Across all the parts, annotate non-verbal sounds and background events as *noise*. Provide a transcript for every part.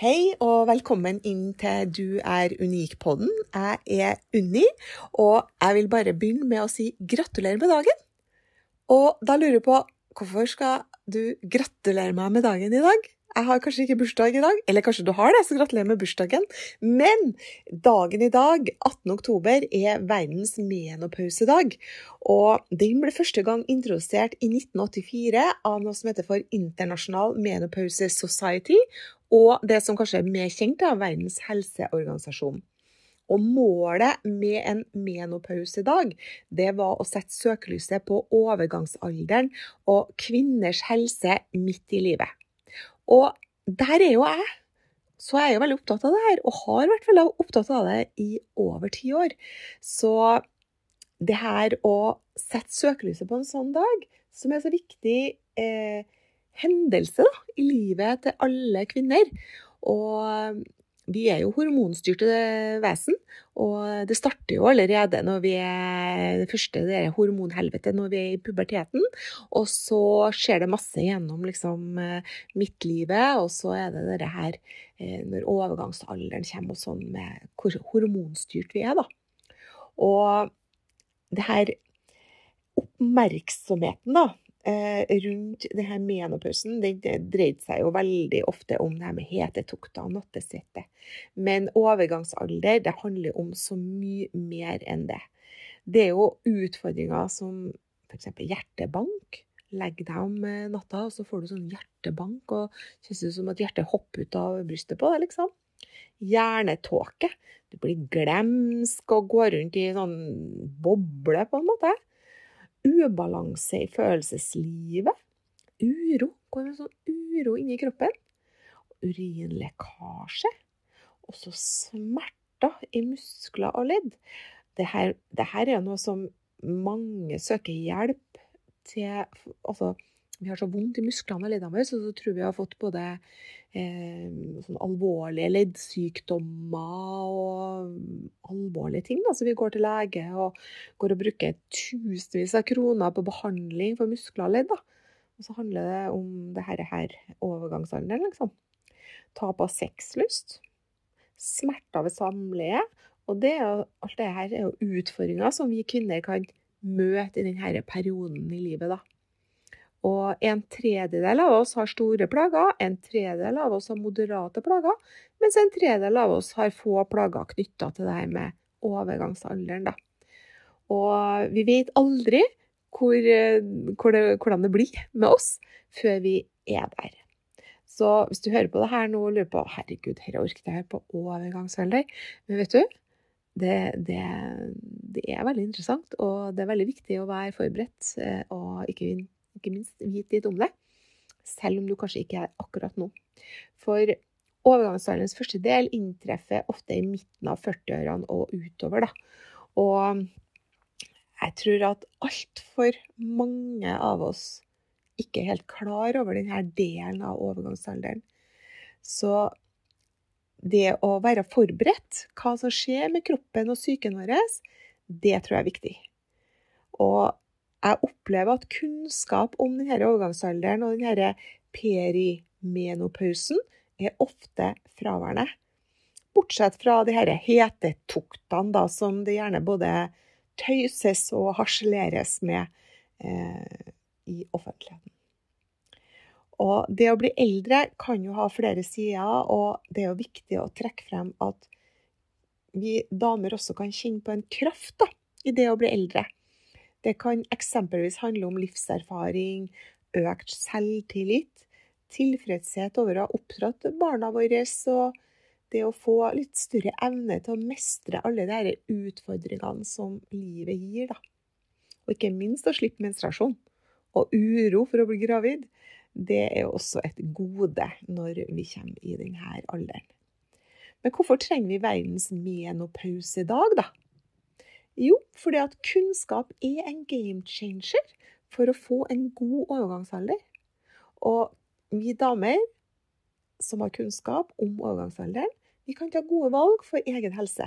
Hei og velkommen inn til Du er unik-podden. Jeg er Unni, og jeg vil bare begynne med å si gratulerer med dagen. Og da lurer jeg på hvorfor skal du gratulere meg med dagen i dag? Jeg har kanskje ikke bursdag i dag, eller kanskje du har det, så gratulerer med bursdagen. Men dagen i dag, 18. oktober, er verdens menopausedag. Og den ble første gang introdusert i 1984 av noe som heter for International Menopause Society, og det som kanskje er mer kjent, er Verdens helseorganisasjon. Og målet med en menopause i dag, det var å sette søkelyset på overgangsalderen og kvinners helse midt i livet. Og der er jo jeg. Så jeg er jo veldig opptatt av det her, og har vært veldig opptatt av det i over ti år. Så det her å sette søkelyset på en sånn dag, som er så viktig eh, hendelse da, i livet til alle kvinner. Og vi er jo hormonstyrte vesen, og det starter jo allerede når vi er det første det er hormonhelvete når vi er i puberteten. Og så skjer det masse gjennom liksom midtlivet, og så er det det her når overgangsalderen kommer og sånn med hvor hormonstyrt vi er, da. Og det her oppmerksomheten da, Eh, rundt her menopausen, det, det dreide seg jo veldig ofte om det her med hetetokter og nattesvette. Men overgangsalder, det handler om så mye mer enn det. Det er jo utfordringer som f.eks. hjertebank. Legg deg om eh, natta, og så får du sånn hjertebank, og kjennes det som at hjertet hopper ut av brystet på deg, liksom. Hjernetåke. Du blir glemsk og går rundt i sånn boble, på en måte ubalanse i følelseslivet. Uro. Går med sånn uro inni kroppen. Urinlekkasje. Også smerter i muskler og ledd. Dette, dette er noe som mange søker hjelp til Altså, vi har så vondt i musklene og leddene våre, så, så tror vi har fått både eh, sånn alvorlige leddsykdommer og alvorlige ting. Da. Så vi går til lege og går og bruker tusenvis av kroner på behandling for muskler og ledd. Og så handler det om det her, her overgangsalderen, liksom. Tap av sexlyst. Smerter ved samleie. Og det alt det her er jo utfordringer som vi kvinner kan møte i denne perioden i livet. da. Og en tredjedel av oss har store plager, en tredjedel av oss har moderate plager, mens en tredjedel av oss har få plager knytta til det her med overgangsalderen. Da. Og vi vet aldri hvor, hvor det, hvordan det blir med oss før vi er der. Så hvis du hører på det her nå og lurer på herregud, dette orket jeg på overgangsalder. Men vet du, det, det, det, er veldig interessant, og det er veldig viktig å være forberedt eh, og ikke ikke minst vite litt om det, selv om du kanskje ikke er akkurat nå. For overgangsalderens første del inntreffer ofte i midten av 40-årene og utover. Da. Og jeg tror at altfor mange av oss ikke er helt klar over denne delen av overgangsalderen. Så det å være forberedt, hva som skjer med kroppen og psyken vår, det tror jeg er viktig. Og jeg opplever at kunnskap om denne overgangsalderen og denne perimenopausen er ofte fraværende. Bortsett fra de disse hetetoktene da, som det gjerne både tøyses og harseleres med eh, i offentligheten. Og det å bli eldre kan jo ha flere sider, og det er jo viktig å trekke frem at vi damer også kan kjenne på en kraft da, i det å bli eldre. Det kan eksempelvis handle om livserfaring, økt selvtillit, tilfredshet over å ha oppdratt barna våre, og det å få litt større evne til å mestre alle de utfordringene som livet gir. Da. Og ikke minst å slippe menstruasjon og uro for å bli gravid. Det er også et gode når vi kommer i denne alderen. Men hvorfor trenger vi verdens menopause i dag, da? Jo, fordi at kunnskap er en game changer for å få en god overgangsalder. Og vi damer som har kunnskap om overgangsalderen, vi kan ta gode valg for egen helse.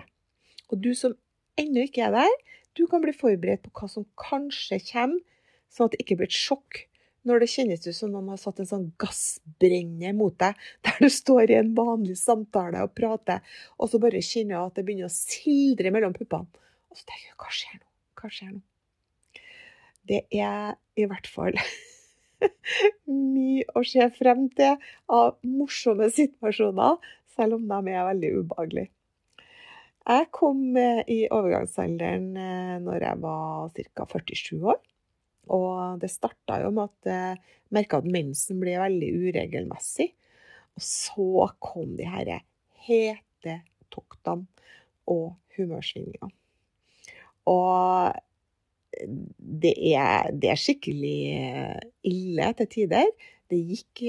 Og du som ennå ikke er der, du kan bli forberedt på hva som kanskje kommer, sånn at det ikke blir et sjokk når det kjennes ut som noen har satt en sånn gassbrenner mot deg, der du står i en vanlig samtale og prater, og så bare kjenner du at det begynner å sildre mellom puppene. Og så tenker jeg hva skjer nå? Hva skjer nå? Det er i hvert fall *laughs* mye å se frem til av morsomme situasjoner, selv om de er veldig ubehagelige. Jeg kom eh, i overgangsalderen eh, når jeg var ca. 47 år. Og det starta jo med at jeg merka at mensen ble veldig uregelmessig. Og så kom de her toktene og humørsvingningene. Og det er, det er, skikkelig ille til tider. Det gikk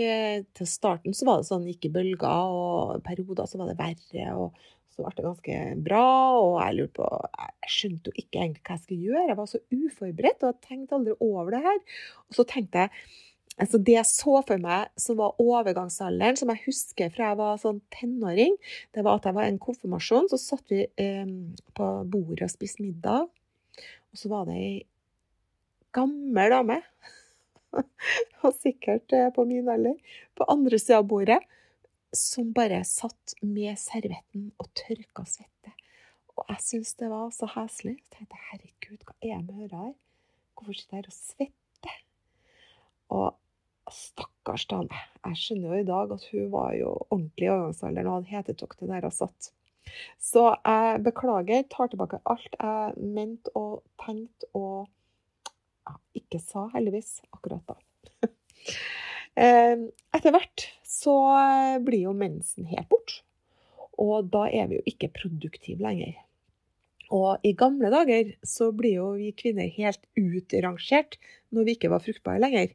Til starten så var det sånn gikk i bølger, og perioder så var det verre. og så ble det ganske bra, og jeg lurte på Jeg skjønte jo ikke egentlig hva jeg skulle gjøre. Jeg var så uforberedt og jeg tenkte aldri over det her. Og så tenkte jeg altså Det jeg så for meg som var overgangsalderen, som jeg husker fra jeg var sånn tenåring, det var at jeg var en konfirmasjon. Så satt vi eh, på bordet og spiste middag, og så var det ei gammel dame, *laughs* og sikkert eh, på min alder, på andre sida av bordet som bare satt med servetten og tørka svette. Og jeg syntes det var så heslig. Jeg tenkte herregud, hva er det med øra her? Hvorfor sitter jeg her og svetter? Og stakkars dame. Jeg skjønner jo i dag at hun var jo ordentlig i overgangsalderen og hadde hetetoktet der hun satt. Så jeg beklager, tar tilbake alt jeg mente og tenkte og ja, ikke sa, heldigvis, akkurat da. *laughs* Ehm, etter hvert så blir jo mensen helt bort. Og da er vi jo ikke produktive lenger. Og i gamle dager så blir jo vi kvinner helt utrangert når vi ikke var fruktbare lenger.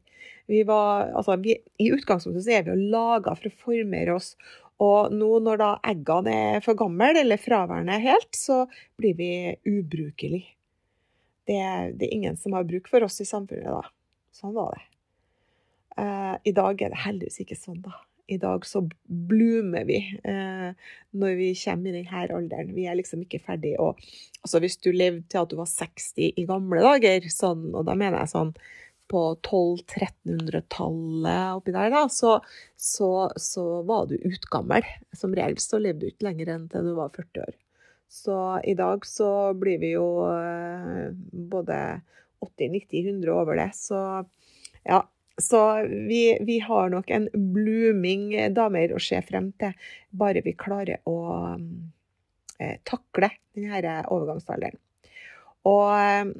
Vi var, altså, vi, I utgangspunktet så er vi jo laga for å formere oss. Og nå når da eggene er for gamle eller fraværende helt, så blir vi ubrukelige. Det, det er ingen som har bruk for oss i samfunnet da. Sånn var det. Uh, I dag er det heldigvis ikke sånn, da. I dag så bloomer vi eh, når vi kommer i denne alderen. Vi er liksom ikke ferdig. Og altså, hvis du levde til at du var 60 i gamle dager, sånn, og da mener jeg sånn på 1200-1300-tallet oppi der, da, så, så, så, var du utgammel. Som regel så levde du ikke lenger enn til du var 40 år. Så i dag så blir vi jo eh, både 80, 90, 100 over det. Så ja, så vi, vi, har nok en blooming damer å se frem til, bare vi klarer å eh, takle denne overgangsalderen. Og eh,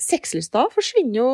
sexlysta forsvinner jo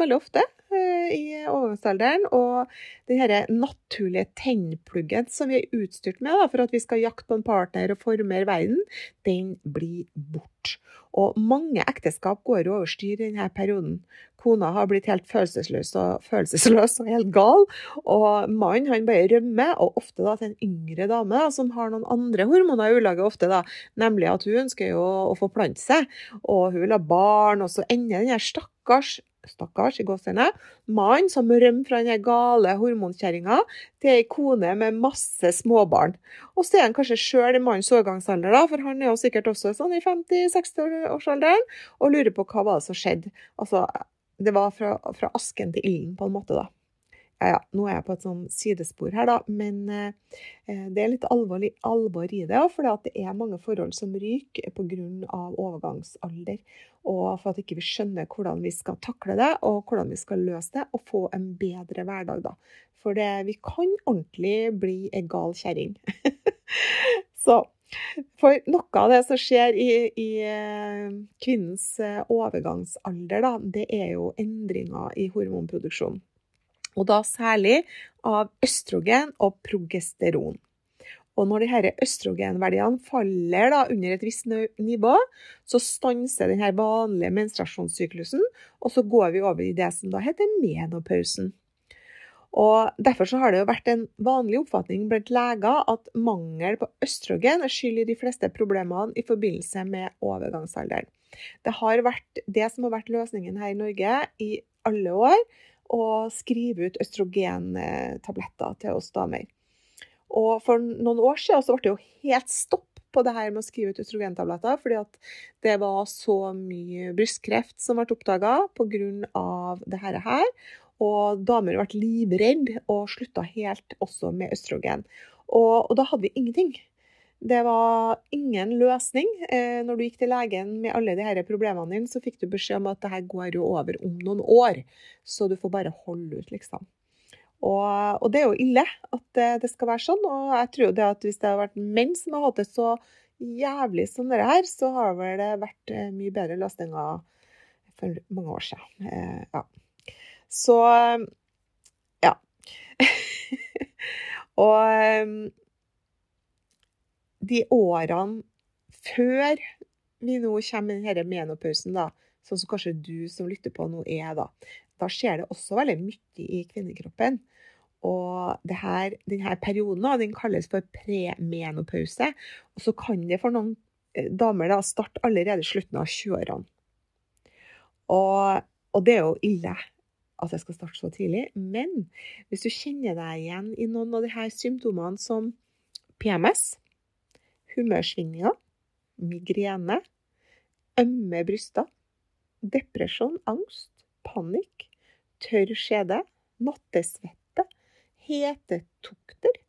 veldig ofte eh, i overgangsalderen. Og den naturlige tennpluggen som vi er utstyrt med da, for at vi skal jakte på en partner og forme verden, den blir bort. Og mange ekteskap går over styr i denne perioden. Kona har blitt helt følelsesløs og, følelsesløs og helt gal. Og mannen han bare rømmer, og ofte da til en yngre dame da, som har noen andre hormoner i ulaget, ofte da, nemlig at hun ønsker jo å forplante seg, og hun vil ha barn, og så ender den her stakkars stakkars, i gåsehudene, mann som rømmer fra den gale hormonkjerringa til ei kone med masse småbarn. Og så er han kanskje sjøl i mannens overgangsalder, for han er jo sikkert også sånn i 50-60-årsalderen, og lurer på hva var det som skjedde. Altså, det var fra, fra asken til ilden, på en måte, da. Ja, ja, nå er jeg på et sånn sidespor her, da, men eh, det er litt alvorlig, alvor i det. For det er mange forhold som ryker pga. overgangsalder. Og for at ikke vi skjønner hvordan vi skal takle det, og hvordan vi skal løse det, og få en bedre hverdag, da. For det, vi kan ordentlig bli ei gal kjerring. *laughs* Så For noe av det som skjer i, i eh, kvinnens eh, overgangsalder, da, det er jo endringer i hormonproduksjonen. Og da særlig av østrogen og progesteron. Og når disse østrogenverdiene faller da, under et visst nivå, så stanser denne vanlige menstruasjonssyklusen, og så går vi over i det som da heter menopausen. Og Derfor har det vært en vanlig oppfatning blant leger at mangel på østrogen er skyld i de fleste problemene i forbindelse med overgangsalderen. Det har vært det som har vært løsningen her i Norge i alle år, å skrive ut østrogentabletter til oss damer. Og for noen år siden så ble det jo helt stopp på det her med å skrive ut østrogentabletter, fordi at det var så mye brystkreft som ble oppdaga pga. det her. Og damer ble livredde og slutta helt også med østrogen. Og, og, da hadde vi ingenting. Det var ingen løsning. Eh, når du gikk til legen med alle de disse problemene dine, så fikk du beskjed om at det her går jo over om noen år. Så du får bare holde ut, liksom. Og, og det er jo ille at det, det, skal være sånn. Og jeg tror det at hvis det hadde vært menn som hadde hatt det så jævlig som dette her, så har vel det vært eh, mye bedre løsninger for mange år siden. Eh, ja. Så ja. *laughs* og de årene før vi nå kommer med denne menopausen, da, sånn som kanskje du som lytter på nå er, da, da skjer det også veldig mye i kvinnekroppen. Og her, denne perioden den kalles for premenopause. Og så kan det for noen eh, damer da, starte allerede i slutten av 20-årene. Og, og, det er jo ille at jeg skal starte så tidlig. Men hvis du kjenner deg igjen i noen av disse symptomene som PMS, humørsvingninger, migrene, ømme bryster, depresjon, angst, panikk, tørr skjede, nattesvette, hetetokter,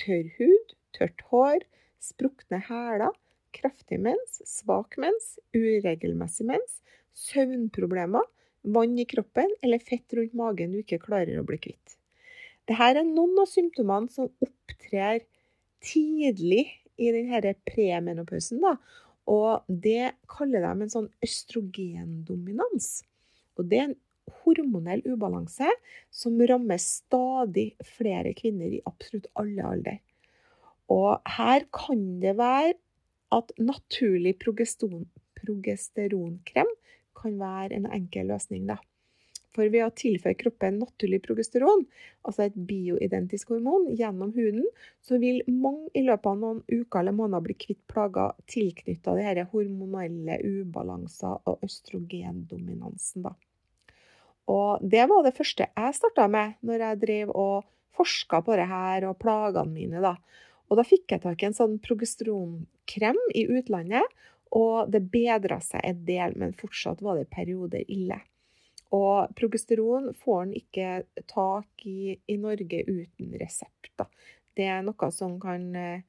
tørr hud, tørt hår, sprukne hæler, kraftig mens, svak mens, uregelmessig mens, søvnproblemer, vann i kroppen eller fett rundt magen du ikke klarer å bli kvitt. Dette er noen av symptomene som opptrer tidlig i denne premenopausen. Og det kaller de en sånn østrogendominans. Og det er en hormonell ubalanse som rammer stadig flere kvinner i absolutt alle alder. Og her kan det være at naturlig progesteronkrem kan være en enkel løsning. Da. For ved å tilføre kroppen naturlig progesteron, altså et bioidentisk hormon, gjennom huden, så vil mange i løpet av noen uker eller måneder bli kvitt plager tilknytta disse hormonelle ubalanser og østrogendominansen. Da. Og det var det første jeg starta med når jeg drev og forska på det her og plagene mine. da. Og da fikk jeg tak i en sånn progesteronkrem i utlandet, og det bedra seg en del, men fortsatt var det perioder ille. Og progesteron får en ikke tak i i Norge uten resept. Da. Det er noe som kan eh,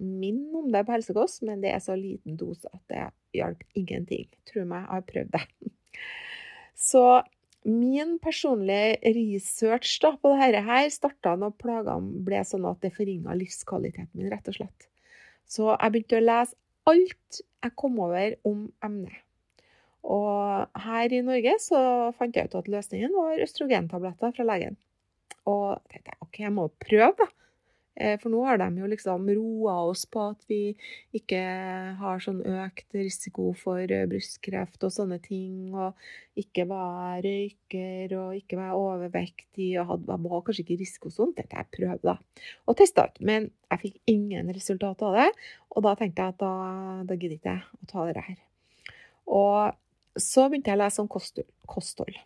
minne om det på helsekost, men det er så liten dose at det hjalp ingenting. Tro meg, jeg har prøvd det. *laughs* Så min personlige research da, på dette her starta når plagene ble sånn at det forringa livskvaliteten min, rett og slett. Så jeg begynte å lese alt jeg kom over om emnet. Og her i Norge så fant jeg ut at løsningen var østrogentabletter fra legen. Og jeg tenkte OK, jeg må prøve, da. Eh, for nå har de jo liksom roa oss på at vi ikke har sånn økt risiko for eh, brystkreft og sånne ting, og ikke var røyker og ikke var overvektig og hadde, var kanskje ikke risikosonen. Dette jeg prøve, da. Og testa ut. Men jeg fikk ingen resultat av det, og da tenkte jeg at da, da gidder ikke jeg å ta det her. Og så begynte jeg å lese om kosthold.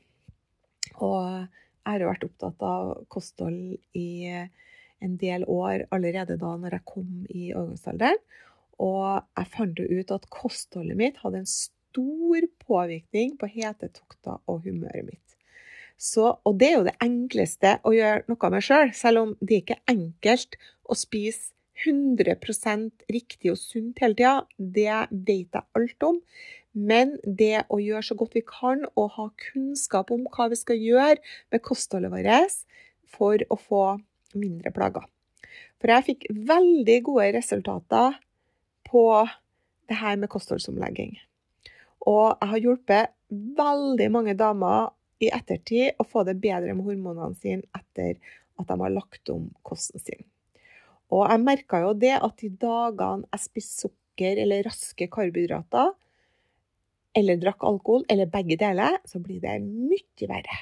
Og jeg har jo vært opptatt av kosthold i en del år allerede da når jeg kom i overgangsalderen. Og jeg fant jo ut at kostholdet mitt hadde en stor påvirkning på hetetokter og humøret mitt. Så, og det er jo det enkleste å gjøre noe med sjøl, selv, selv om det ikke er enkelt å spise 100% riktig og sunt hele tida. Det vet jeg alt om. Men det å gjøre så godt vi kan og ha kunnskap om hva vi skal gjøre med kostholdet vårt for å få mindre plager. For jeg fikk veldig gode resultater på det her med kostholdsomlegging. Og jeg har hjulpet veldig mange damer i ettertid å få det bedre med hormonene sine etter at de har lagt om kosten sin. Og jeg merka jo det at de dagene jeg spiste sukker eller raske karbohydrater, eller drakk alkohol, eller begge deler, så blir det mye verre.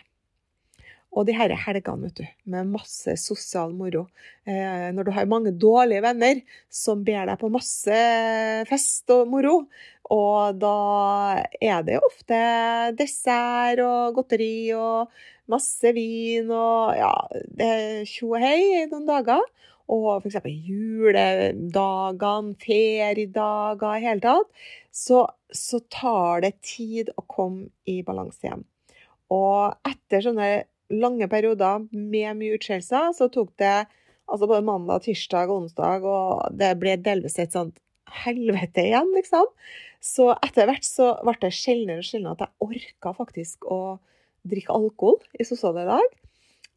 Og de her helgene, vet du, med masse sosial moro. Eh, når du har mange dårlige venner som ber deg på masse fest og moro, og da er det ofte dessert og godteri og masse vin og ja, tjo og hei noen dager. Og f.eks. juledagene, feriedager i hele tatt. Så, så tar det tid å komme i balanse igjen. Og etter sånne lange perioder med mye utskjellelser, så tok det altså både mandag, tirsdag og onsdag, og det ble delvis et sånt helvete igjen, liksom. Så etter hvert så ble det sjeldnere og sjeldnere at jeg orka faktisk å drikke alkohol i sosiale lag.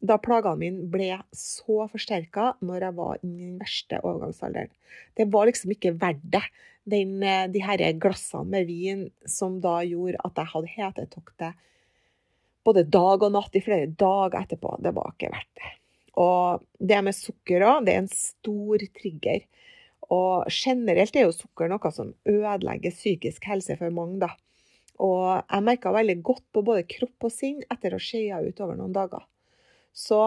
Da plagene mine ble så forsterka når jeg var i den verste overgangsalderen. Det var liksom ikke verdt det. Den, de her glassene med vin som da gjorde at jeg hadde hetetokter både dag og natt i flere dager etterpå. Det var ikke verdt det. Og det med sukker òg, det er en stor trigger. Og generelt er jo sukker noe som ødelegger psykisk helse for mange, da. Og jeg merka veldig godt på både kropp og sinn etter å skeia ut over noen dager. Så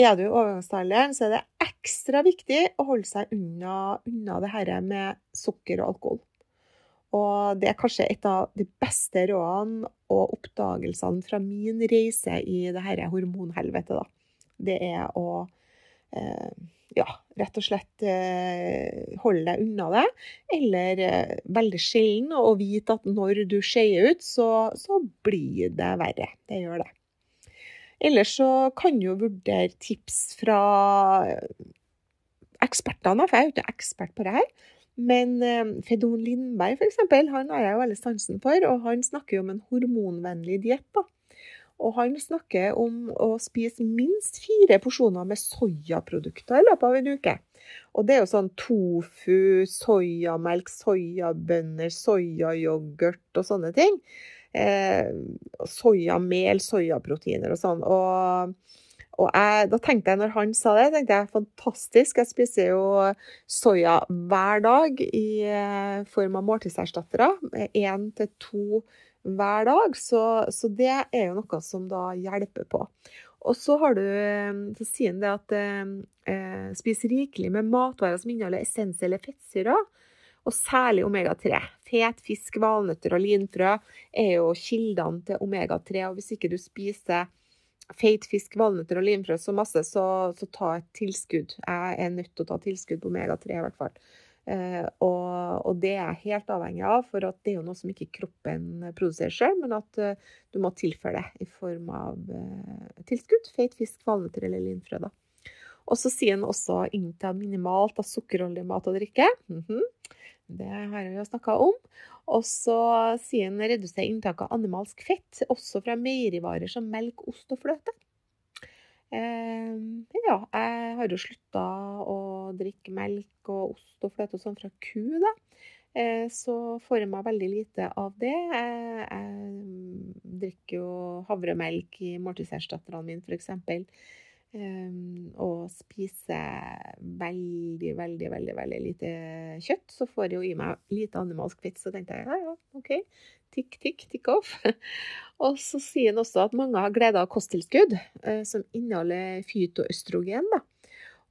er du i overgangsalderen, så er det ekstra viktig å holde seg unna, unna det her med sukker og alkohol. Og det er kanskje et av de beste rådene og oppdagelsene fra min reise i det dette hormonhelvetet, da. Det er å eh, ja, rett og slett eh, holde deg unna det. Eller eh, veldig sjelden å vite at når du skeier ut, så, så, blir det verre. Det gjør det. Ellers så kan du vurdere tips fra ekspertene, for jeg er jo ikke ekspert på det her. Men eh, Fedon Lindberg, eksempel, han har jeg jo veldig sansen for, og han snakker jo om en hormonvennlig diett. Og han snakker om å spise minst fire porsjoner med soyaprodukter i løpet av en uke. Og det er jo sånn tofu, soyamelk, soyabønner, soyayoghurt og sånne ting. Eh, soyamel, soyaproteiner og sånn. Og og jeg, da tenkte jeg, når han sa det, tenkte jeg fantastisk. Jeg spiser jo soya hver dag i eh, form av måltidserstattere. Én til to hver dag. Så, så, det er jo noe som da hjelper på. Og så har du eh, så sier han det at eh, spis rikelig med matvarer som inneholder essensielle fettsyrer, og særlig omega-3. Fet fisk, valnøtter og linfrø er jo kildene til omega-3. Og hvis ikke du spiser feit fisk, valnøtter og linfrø så masse, så, så, ta et tilskudd. Jeg er nødt til å ta tilskudd på omega-3 i hvert fall. Eh, og, og, det er jeg helt avhengig av, for det er jo noe som ikke kroppen produserer selv, men at uh, du må tilføre det i form av uh, tilskudd. Feit fisk, valnøtter eller linfrø. da. Og så sier han også innta minimalt av sukkerholdig mat og drikke. Mm -hmm. Det har vi jo snakka om. Og så sier han redusere inntaket av animalsk fett, også fra meierivarer som melk, ost og fløte. Eh, ja, jeg har jo slutta å drikke melk og ost og fløte og sånn fra ku, da. Eh, så får jeg meg veldig lite av det. Jeg, jeg drikker jo havremelk i måltidserstatterne mine, f.eks. Og spiser veldig, veldig, veldig veldig lite kjøtt, så får jeg jo i meg lite animalsk fett. Så tenkte jeg ja, ja, OK, tikk, tikk, tikk off. *laughs* og så sier han også at mange har glede av kosttilskudd uh, som inneholder fytoøstrogen. da.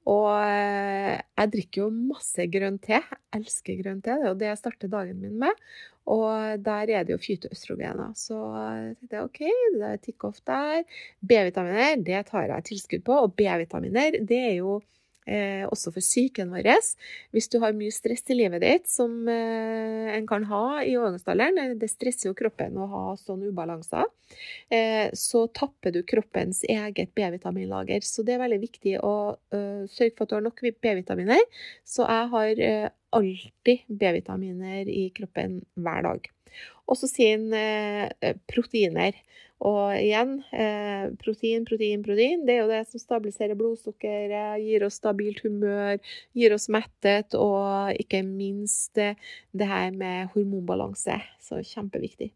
Og uh, jeg drikker jo masse grønn te. Jeg elsker grønn te. Det er jo det jeg starter dagen min med. Og der er det jo fytoøstrogener. Så jeg tenkte OK, det er tick-off der. B-vitaminer, det tar jeg tilskudd på. Og B-vitaminer, det er jo eh, også for psyken vår. Hvis du har mye stress i livet ditt, som eh, en kan ha i overgangsalderen, eh, det stresser jo kroppen å ha sånne ubalanser, eh, så tapper du kroppens eget B-vitaminlager. Så det er veldig viktig å uh, sørge for at du har nok B-vitaminer. Så jeg har uh, alltid B-vitaminer i kroppen hver dag. Og så sier han eh, proteiner. Og igjen, eh, protein, protein, protein. Det er jo det som stabiliserer blodsukkeret, gir oss stabilt humør, gir oss mettet, og ikke minst det, her med hormonbalanse. Så kjempeviktig.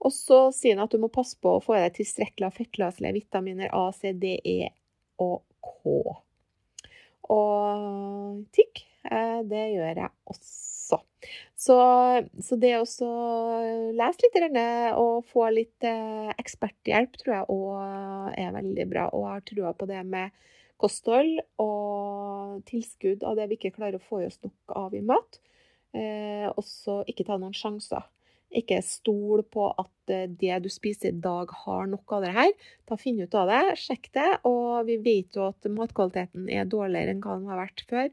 Og så sier han at du må passe på å få i deg tilstrekkelig av fettløselige vitaminer A, C, D, E og K. Og tikk, eh, det gjør jeg også. Så, så det å lese litt og få litt eh, eksperthjelp tror jeg òg er veldig bra. Og jeg har trua på det med kosthold og tilskudd av det vi ikke klarer å få i oss nok av i mat. Eh, også ikke ta noen sjanser. Ikke stol på at eh, det du spiser i dag har noe av det her. Ta Finn ut av det, sjekk det. Og vi vet jo at matkvaliteten er dårligere enn hva den har vært før.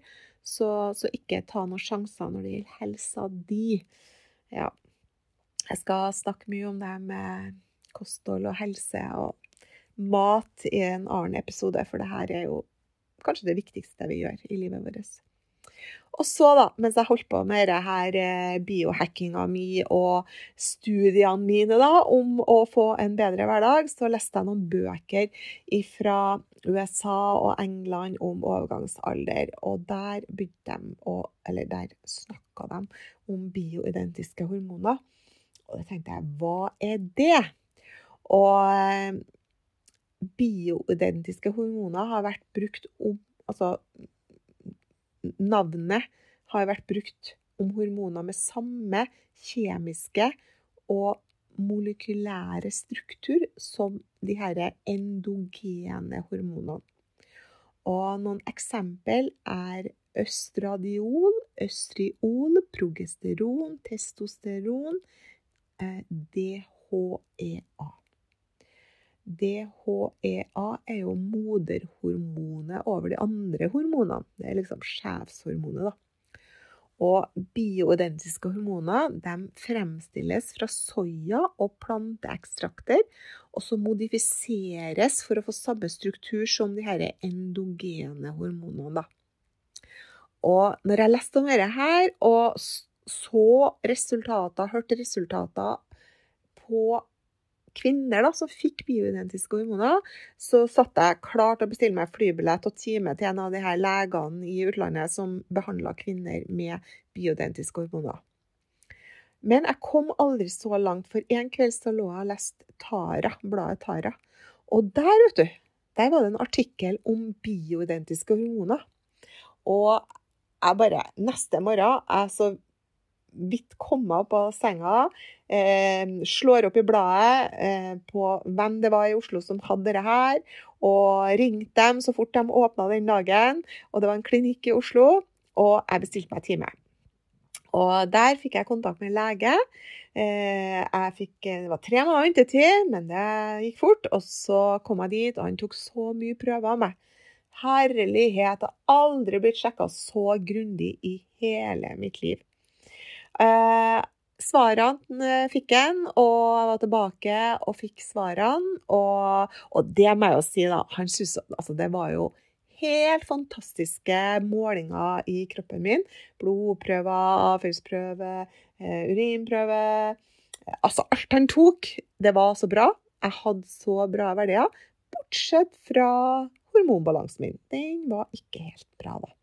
Så, så ikke ta noen sjanser når det gjelder helsa di. Ja. Jeg skal snakke mye om det med kosthold og helse og mat i en annen episode, for det her er jo kanskje det viktigste vi gjør i livet vårt. Og så, da, mens jeg holdt på med dette her eh, biohackinga mi og studiene mine da, om å få en bedre hverdag, så leste jeg noen bøker fra USA og England om overgangsalder. Og der begynte de der snakka de om bioidentiske hormoner. Og da tenkte jeg, hva er det? Og eh, bioidentiske hormoner har vært brukt om Altså navnet har vært brukt om hormoner med samme kjemiske og molekylære struktur som de her endogene hormonene. Og noen eksempel er østradiol, østriol, progesteron, testosteron, eh, DHEA. DHEA er jo moderhormonet over de andre hormonene. Det er liksom sjefshormonet, da. Og bioidentiske hormoner fremstilles fra soya og planteekstrakter, og så modifiseres for å få samme struktur som de her endogene hormonene. Da. Og når jeg leste om dette her, og så resultater, hørte resultater på kvinner da, som fikk bioidentiske hormoner, så satt jeg klar til å bestille meg flybillett og time til en av de her legene i utlandet som behandla kvinner med bioidentiske hormoner. Men jeg kom aldri så langt, for en kveld så lå jeg og leste Tara, bladet Tara. Og der, vet du, der var det en artikkel om bioidentiske hormoner. Og jeg bare Neste morgen jeg så vidt komme opp av senga, eh, slår opp i bladet eh, på hvem det var i Oslo som hadde det her, og ringte dem så fort de åpna den dagen. Og det var en klinikk i Oslo, og jeg bestilte meg time. Og der fikk jeg kontakt med en lege. Eh, fikk, det var tre måneder ventetid, men det gikk fort. Og så kom jeg dit, og han tok så mye prøver av meg. Herlighet, jeg har aldri blitt sjekka så grundig i hele mitt liv. Eh, svarene eh, fikk en, og var tilbake og fikk svarene. Og, og det må jeg jo si, da. Han synes, altså, det var jo helt fantastiske målinger i kroppen min. Blodprøver, avføringsprøve, eh, urinprøve. Altså, alt han tok, det var så bra. Jeg hadde så bra verdier. Bortsett fra hormonbalansen min. Den var ikke helt bra, da.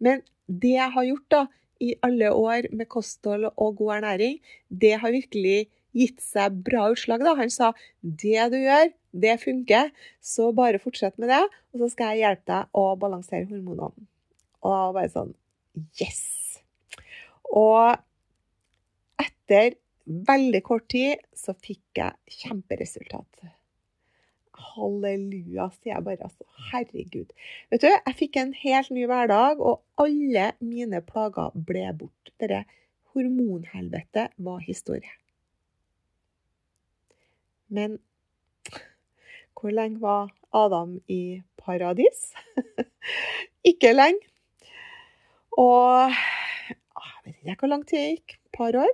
Men det jeg har gjort da, i alle år med kosthold og god ernæring, det har virkelig gitt seg bra utslag. Da. Han sa det du gjør, det funker, så bare fortsett med det, og så skal jeg hjelpe deg å balansere hormonene. Og da var bare sånn Yes! Og etter veldig kort tid så fikk jeg kjemperesultat. Halleluja, sier jeg bare. altså. Herregud. Vet du, jeg fikk en helt ny hverdag, og alle mine plager ble bort. Dette hormonhelvetet var historie. Men hvor lenge var Adam i paradis? *laughs* ikke lenge. Og jeg vet ikke hvor lang tid det gikk, et par år,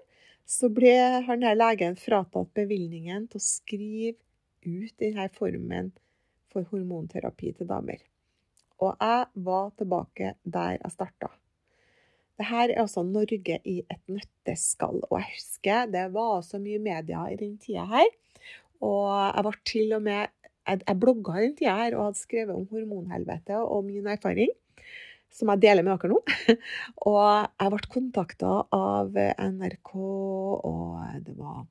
så ble han her legen fratatt bevilgningen til å skrive ut denne formen for hormonterapi til damer. Og jeg var tilbake der jeg starta. Dette er altså Norge i et nøtteskall. Og jeg husker det var så mye media i den tida her. Og jeg var til og med Jeg, jeg blogga i den tida her og hadde skrevet om hormonhelvete og min erfaring. Som jeg deler med dere nå. *laughs* og jeg ble kontakta av NRK, og det var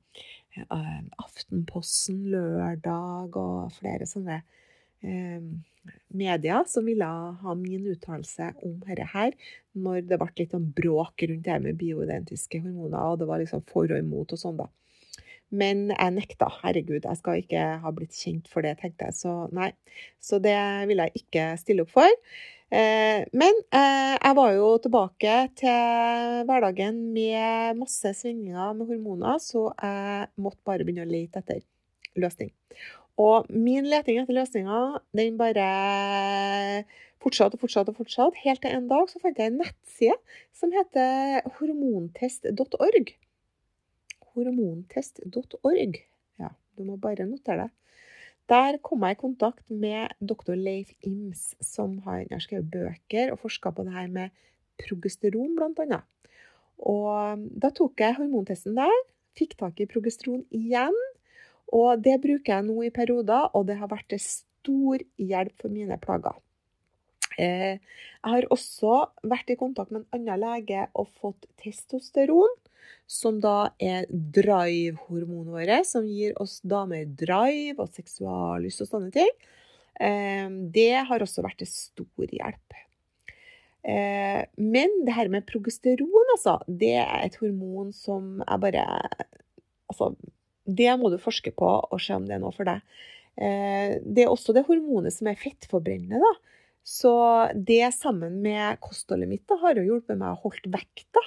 Aftenposten lørdag og flere sånne medier media som ville ha min uttalelse om dette her, når det ble litt sånn bråk rundt det med bioidentiske hormoner, og det var liksom for og imot og sånn, da. Men jeg nekta. Herregud, jeg skal ikke ha blitt kjent for det, tenkte jeg. Så nei. Så det ville jeg ikke stille opp for. Eh, men eh, jeg var jo tilbake til hverdagen med masse svingninger med hormoner, så jeg måtte bare begynne å lete etter løsning. Og min leting etter løsninger, den bare fortsatte og fortsatte og fortsatte. Helt til en dag så fant jeg en nettside som heter hormontest.org. Hormontest.org. Ja, du må bare notere det. Der kom jeg i kontakt med doktor Leif Ims, som har skrevet bøker og forska på det her med progesteron, annet. Og da tok jeg hormontesten der, fikk tak i progesteron igjen, og det bruker jeg nå i perioder, og det har vært til stor hjelp for mine plager. Eh, jeg har også vært i kontakt med en annen lege og fått testosteron, som da er drive-hormonet vårt, som gir oss damer drive og seksuallyst og sånne ting. Eh, det har også vært til stor hjelp. Eh, men det her med progesteron, altså, det er et hormon som jeg bare Altså, det må du forske på og se om det er noe for deg. Det er også det hormonet som er fettforbrennende. da. Så det sammen med kostholdet mitt da, har jo hjulpet meg å holde vekta.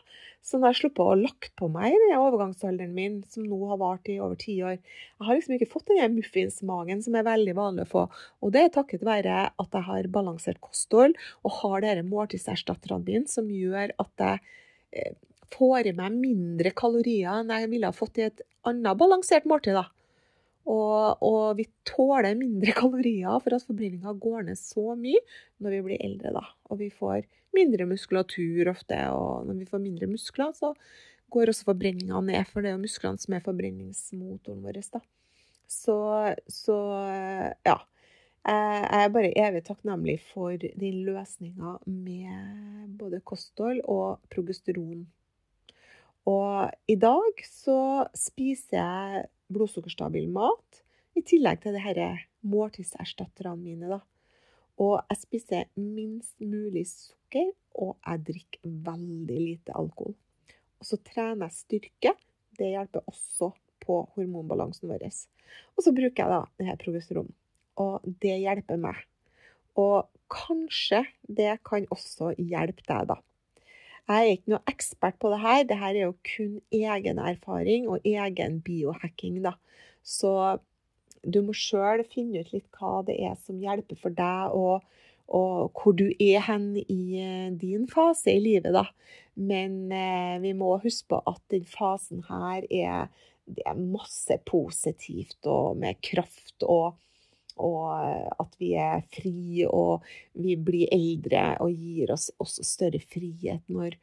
Så nå har jeg sluppet å lagt på meg den overgangsalderen min, som nå har vart i over ti år. Jeg har liksom ikke fått den muffinsmagen som er veldig vanlig å få. Og det er takket være at jeg har balansert kosthold og har disse måltidserstatterne mine, som gjør at jeg eh, får i meg mindre kalorier enn jeg ville ha fått i et annet balansert måltid. da. Og, og, vi tåler mindre *laughs* kalorier for at forbrenninga går ned så mye når vi blir eldre. da. Og vi får mindre muskulatur ofte, og når vi får mindre muskler, så går også forbrenninga ned, for det er jo musklene som er forbrenningsmotoren vår. da. Så, så ja. Jeg er bare evig takknemlig for den løsninga med både kosthold og progesteron og i dag så spiser jeg blodsukkerstabil mat, i tillegg til disse måltidserstatterne mine. da. Og jeg spiser minst mulig sukker, og jeg drikker veldig lite alkohol. Og så trener jeg styrke. Det hjelper også på hormonbalansen vår. Og så bruker jeg da denne progesteron. Og det hjelper meg. Og kanskje det kan også hjelpe deg, da. Jeg er ikke noe ekspert på det her. Det her er jo kun egen erfaring og egen biohacking, da. Så du må sjøl finne ut litt hva det er som hjelper for deg, og, og hvor du er hen i eh, din fase i livet, da. Men eh, vi må huske på at den fasen her er, er masse positivt og med kraft og og eh, at vi er fri, og vi blir eldre og gir oss også større frihet når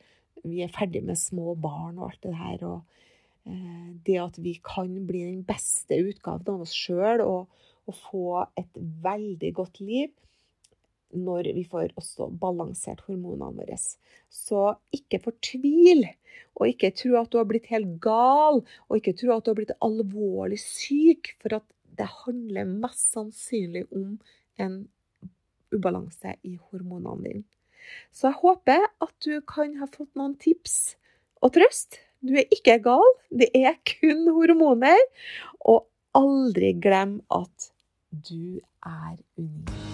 vi er ferdig med små barn og alt det her. Og eh, det at vi kan bli den beste utgaven av oss sjøl og, og, få et veldig godt liv når vi får også balansert hormonene våre. Så ikke fortvil, og ikke tro at du har blitt helt gal, og ikke tro at du har blitt alvorlig syk. For at det handler mest sannsynlig om en ubalanse i hormonene dine. Så jeg håper at du kan ha fått noen tips og trøst. Du er ikke gal, det er kun hormoner. Og aldri glem at du er unik.